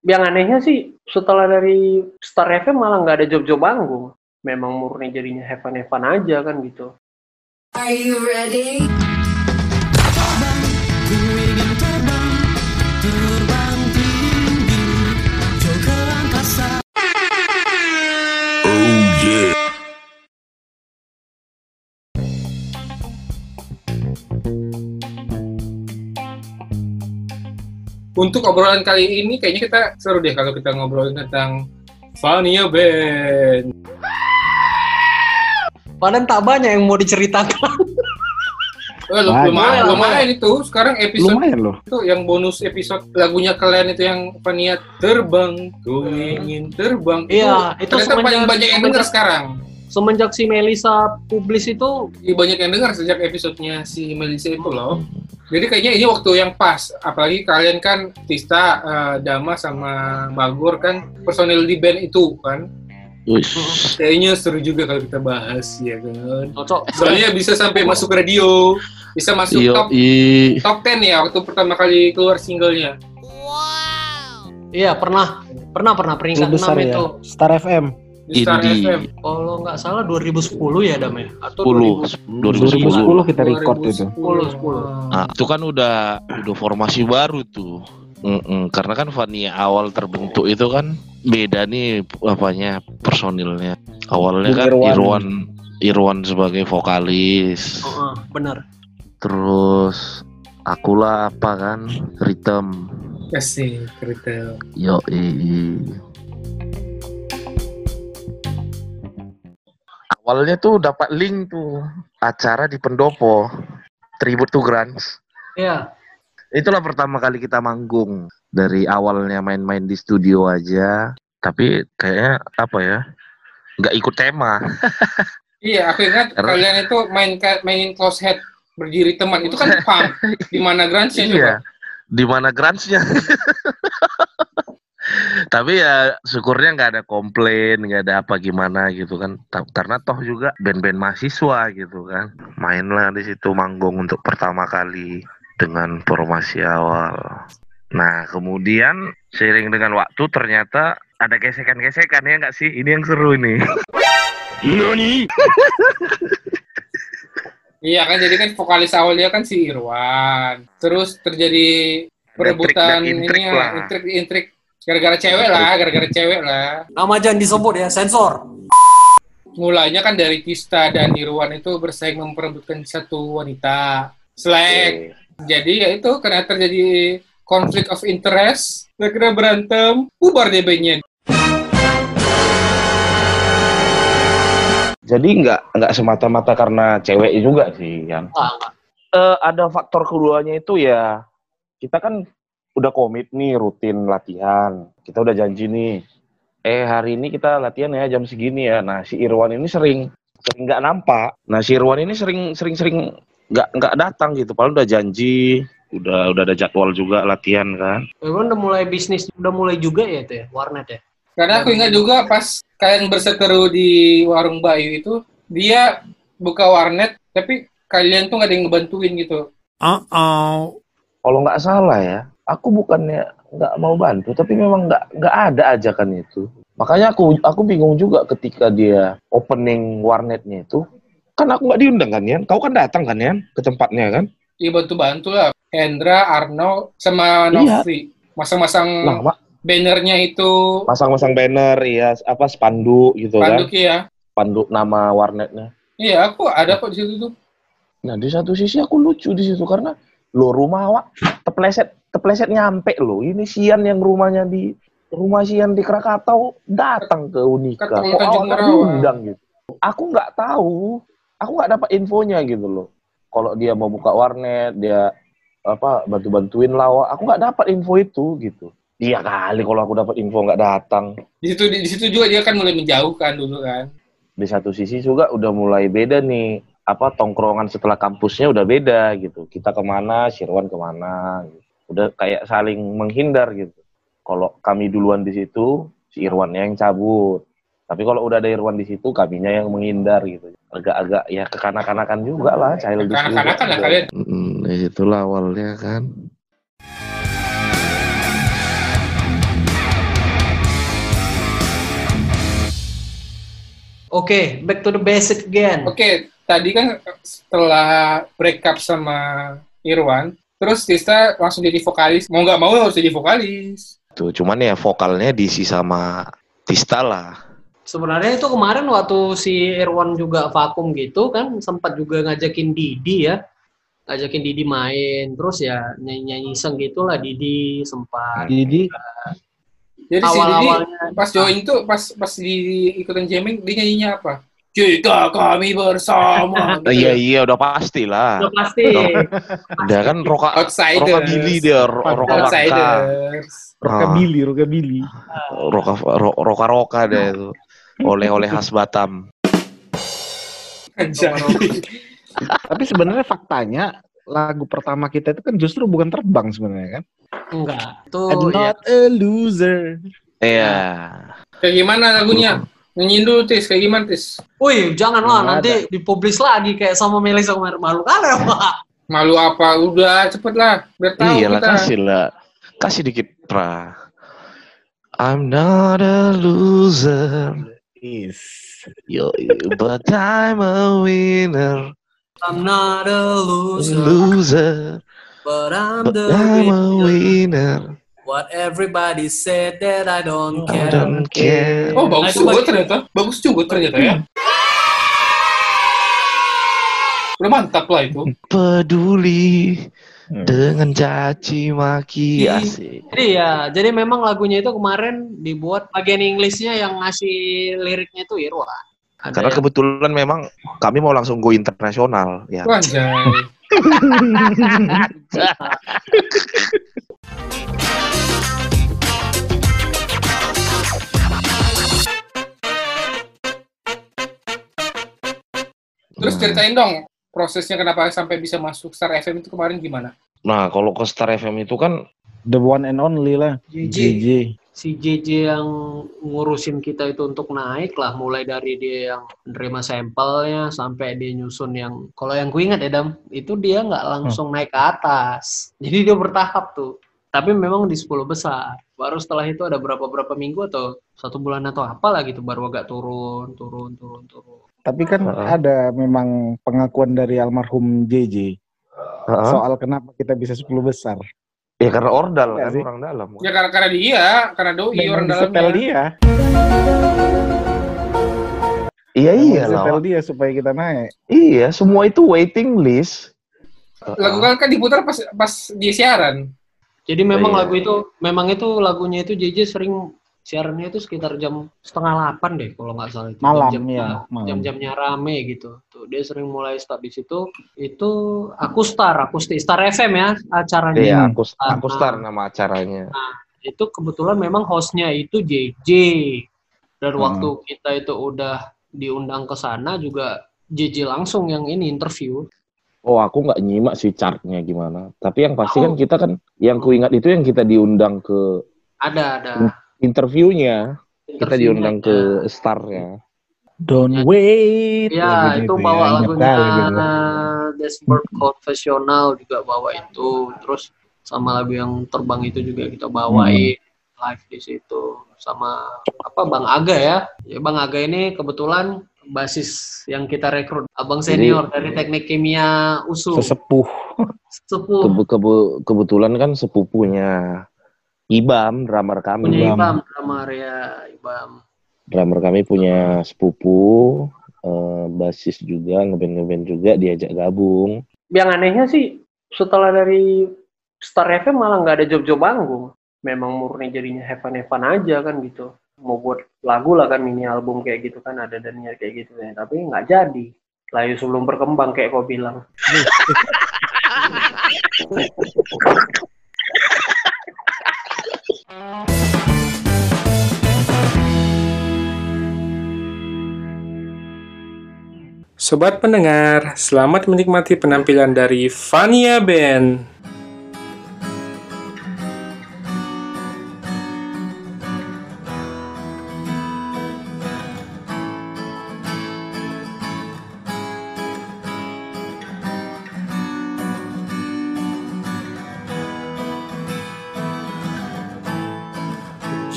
yang anehnya sih setelah dari Star FM malah nggak ada job-job panggung. Memang murni jadinya heaven-heaven aja kan gitu. Are you ready? Untuk obrolan kali ini kayaknya kita seru deh kalau kita ngobrolin tentang Fania Band. Padahal tak banyak yang mau diceritakan. Eh, lu- Banyak. lumayan, lumayan itu. Sekarang episode Lumayan loh. itu yang bonus episode lagunya kalian itu yang Fania terbang, ku ingin terbang. Iya, itu ternyata semenjak- paling banyak yang dengar sekarang. Semenjak si Melisa publis itu, Iya, banyak yang dengar sejak episodenya si Melisa itu loh. Jadi kayaknya ini waktu yang pas. Apalagi kalian kan Tista, eh, Dama sama Bagor kan personil di band itu kan. Wis. Kayaknya seru juga kalau kita bahas ya kan. cocok. Soalnya bisa sampai masuk radio, bisa masuk Iyo, top i. top 10 ya waktu pertama kali keluar singlenya. Iya, pernah. Pernah, pernah peringkat besar 6 ya. itu. Star FM. Di Star Indie. FM. Kalau nggak salah 2010 ya, Dam ya? Atau 10. 2010. 2010 kita record itu. 10, 10. Nah, itu kan udah udah formasi baru tuh. Mm-mm, karena kan Fania awal terbentuk itu kan beda nih apanya personilnya. Awalnya kan Irwan. Irwan Irwan sebagai vokalis. Oh, benar. Terus akulah apa kan Rhythm. Kasih cerita. Yo Awalnya tuh dapat link tuh acara di Pendopo Tribute to Grunge. Iya. Itulah pertama kali kita manggung. Dari awalnya main-main di studio aja, tapi kayaknya apa ya? nggak ikut tema. Iya, aku ingat Karena- kalian itu main mainin close head berdiri teman itu kan punk di mana coba? iya. Di mana grunge-nya? tapi ya syukurnya nggak ada komplain, nggak ada apa gimana gitu kan. Karena toh juga band-band mahasiswa gitu kan. Mainlah di situ manggung untuk pertama kali dengan formasi awal. Nah, kemudian seiring dengan waktu ternyata ada gesekan-gesekan ya nggak sih? Ini yang seru ini. Nani? Iya kan jadi kan vokalis awalnya kan si Irwan. Terus terjadi perebutan Intrik intrik ini lah. intrik intrik gara-gara cewek lah, gara-gara cewek lah. Nama jangan disebut ya, sensor. Mulainya kan dari Tista dan Irwan itu bersaing memperebutkan satu wanita. Slack. Jadi ya itu karena terjadi konflik of interest, mereka berantem, bubar deh bandnya. Jadi nggak nggak semata-mata karena cewek juga sih, yang Ah, enggak. Eh, ada faktor keduanya itu ya kita kan udah komit nih rutin latihan. Kita udah janji nih. Eh hari ini kita latihan ya jam segini ya. Nah si Irwan ini sering sering nggak nampak. Nah si Irwan ini sering sering sering nggak nggak datang gitu. Padahal udah janji, udah udah ada jadwal juga latihan kan. Irwan udah mulai bisnis, udah mulai juga ya itu ya, warnet ya. Karena aku ingat juga pas kalian berseteru di warung Bayu itu, dia buka warnet, tapi kalian tuh nggak ada yang ngebantuin gitu. Kalau nggak salah ya, aku bukannya nggak mau bantu, tapi memang nggak nggak ada ajakan itu. Makanya aku aku bingung juga ketika dia opening warnetnya itu, kan aku nggak diundang kan Yan? Kau kan datang kan Yan ke tempatnya kan? Iya bantu-bantu lah. Hendra, Arno, sama Iya. Novi. Masang-masang Nah, bannernya itu, masang-masang banner ya apa spanduk gitu kan, panduk ya. spanduk nama warnetnya. Iya, aku ada kok di situ tuh. Nah di satu sisi aku lucu di situ karena lo rumah awak tepleset tepleset nyampe lo. Ini Sian yang rumahnya di rumah Sian di Krakatau datang ke Unika. Ketemu Kok Merawa. diundang gitu? Aku nggak tahu. Aku nggak dapat infonya gitu loh. Kalau dia mau buka warnet, dia apa bantu-bantuin lawak. Aku nggak dapat info itu gitu. Iya kali kalau aku dapat info nggak datang. Di situ di, situ juga dia kan mulai menjauhkan dulu kan. Di satu sisi juga udah mulai beda nih. Apa tongkrongan setelah kampusnya udah beda gitu. Kita ke mana, Sirwan ke mana. Gitu udah kayak saling menghindar gitu. Kalau kami duluan di situ, si Irwan yang cabut. Tapi kalau udah ada Irwan di situ, kaminya yang menghindar gitu. Agak-agak ya kekanak-kanakan juga lah, childish. Kekanak-kanakan lah iya. kalian. Mm, itulah awalnya kan. Oke, okay, back to the basic again. Oke, okay, tadi kan setelah breakup sama Irwan, terus Tista langsung jadi vokalis. Mau nggak mau harus jadi vokalis. Tuh, cuman ya vokalnya diisi sama Tista lah. Sebenarnya itu kemarin waktu si Irwan juga vakum gitu kan sempat juga ngajakin Didi ya. Ngajakin Didi main. Terus ya nyanyi-nyanyi iseng gitu lah Didi sempat. Jadi Jadi si Didi Awal-awalnya pas join tuh pas pas di ikutan jamming dia nyanyinya apa? Jika kami bersama. Nah, iya iya udah pasti lah. udah pasti. Udah kan roka Outsiders. rockabilly dia, ro- roka bangka, Outsiders. rockabilly, rockabilly. roka ro- roka roka deh itu. Oleh-oleh khas Batam. Tapi sebenarnya faktanya lagu pertama kita itu kan justru bukan terbang sebenarnya kan. Enggak. Itu I'm ya, not a loser. Iya. Kayak gimana lagunya? Nyanyiin dulu Tis, kayak gimana Tis? Wih, jangan lah Nggak nanti dipublis lagi kayak sama Melisa kemarin malu kali ya, Pak. Malu apa? Udah cepet lah, biar tahu Iya lah kita. kasih lah. Kasih dikit pra. I'm not a loser, Is. yo, but I'm a winner, I'm not a loser, loser, but I'm but the I'm a winner. What everybody said that I don't I care. don't care. Oh bagus Itu juga ternyata, bagus juga ternyata ya. Udah mantap lah itu. Peduli Hmm. dengan caci maki asik. Jadi ya, jadi memang lagunya itu kemarin dibuat bagian Inggrisnya yang ngasih liriknya itu Irwan. Ada Karena yang- kebetulan memang kami mau langsung go internasional ya. Anjay. Terus ceritain dong prosesnya kenapa sampai bisa masuk Star FM itu kemarin gimana? Nah, kalau ke Star FM itu kan The one and only lah. JJ. JJ. si JJ yang ngurusin kita itu untuk naik lah mulai dari dia yang menerima sampelnya sampai dia nyusun yang kalau yang gue ingat ya Dam itu dia nggak langsung naik ke atas jadi dia bertahap tuh tapi memang di 10 besar baru setelah itu ada berapa berapa minggu atau satu bulan atau apa lah gitu baru agak turun turun turun turun Tapi kan Heeh. ada memang pengakuan dari almarhum JJ Heeh. soal kenapa kita bisa 10 besar. ya karena ordal Iya kan sih. orang dalam. Ya karena, karena dia, karena doi Memang orang disetel dalamnya. dia. Iya iya lah. dia supaya kita naik. Iya, semua itu waiting list. Lagu kan kan diputar pas pas dia siaran. Jadi memang Iya. lagu itu memang itu lagunya itu JJ sering siarannya itu sekitar jam setengah delapan deh kalau nggak salah itu Malam, jam iya, malam. jam-jamnya rame gitu tuh dia sering mulai start di situ itu aku star aku star FM ya acaranya Iya, aku Ah, aku star nama acaranya. itu kebetulan memang hostnya itu JJ dan Hmm. waktu kita itu udah diundang ke sana juga JJ langsung yang ini interview Oh, aku nggak nyimak sih chartnya gimana. Tapi yang pasti Oh. kan kita kan yang kuingat itu yang kita diundang ke ada ada interviewnya, kita interviewnya. diundang ke starnya. Don't wait. Ya, Lagunya itu ya, bawa ingat lagunya gitu. Dashboard Confessional juga bawa itu. Terus sama lagu yang terbang itu juga kita bawain live di situ sama apa Bang Aga ya. Ya Bang Aga ini kebetulan basis yang kita rekrut abang senior dari teknik kimia USU Sesepuh. sepuh Kebe- kebe- kebetulan kan sepupunya Ibam, drummer kami. punya Ibam. Ibam drummer ya Ibam Drummer kami punya sepupu, eh, basis juga, ngeband-ngeband juga, diajak gabung. yang anehnya sih setelah dari Star FM malah nggak ada job-job manggung. Memang murni jadinya heaven-heaven aja kan gitu. Mau buat lagu lah kan mini album kayak gitu kan ada dan nyari kayak gitu ya. Tapi nggak jadi. Layu sebelum berkembang kayak kau bilang. Sobat pendengar, selamat menikmati penampilan dari Fania Band.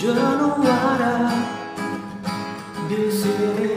Yo no ada di sini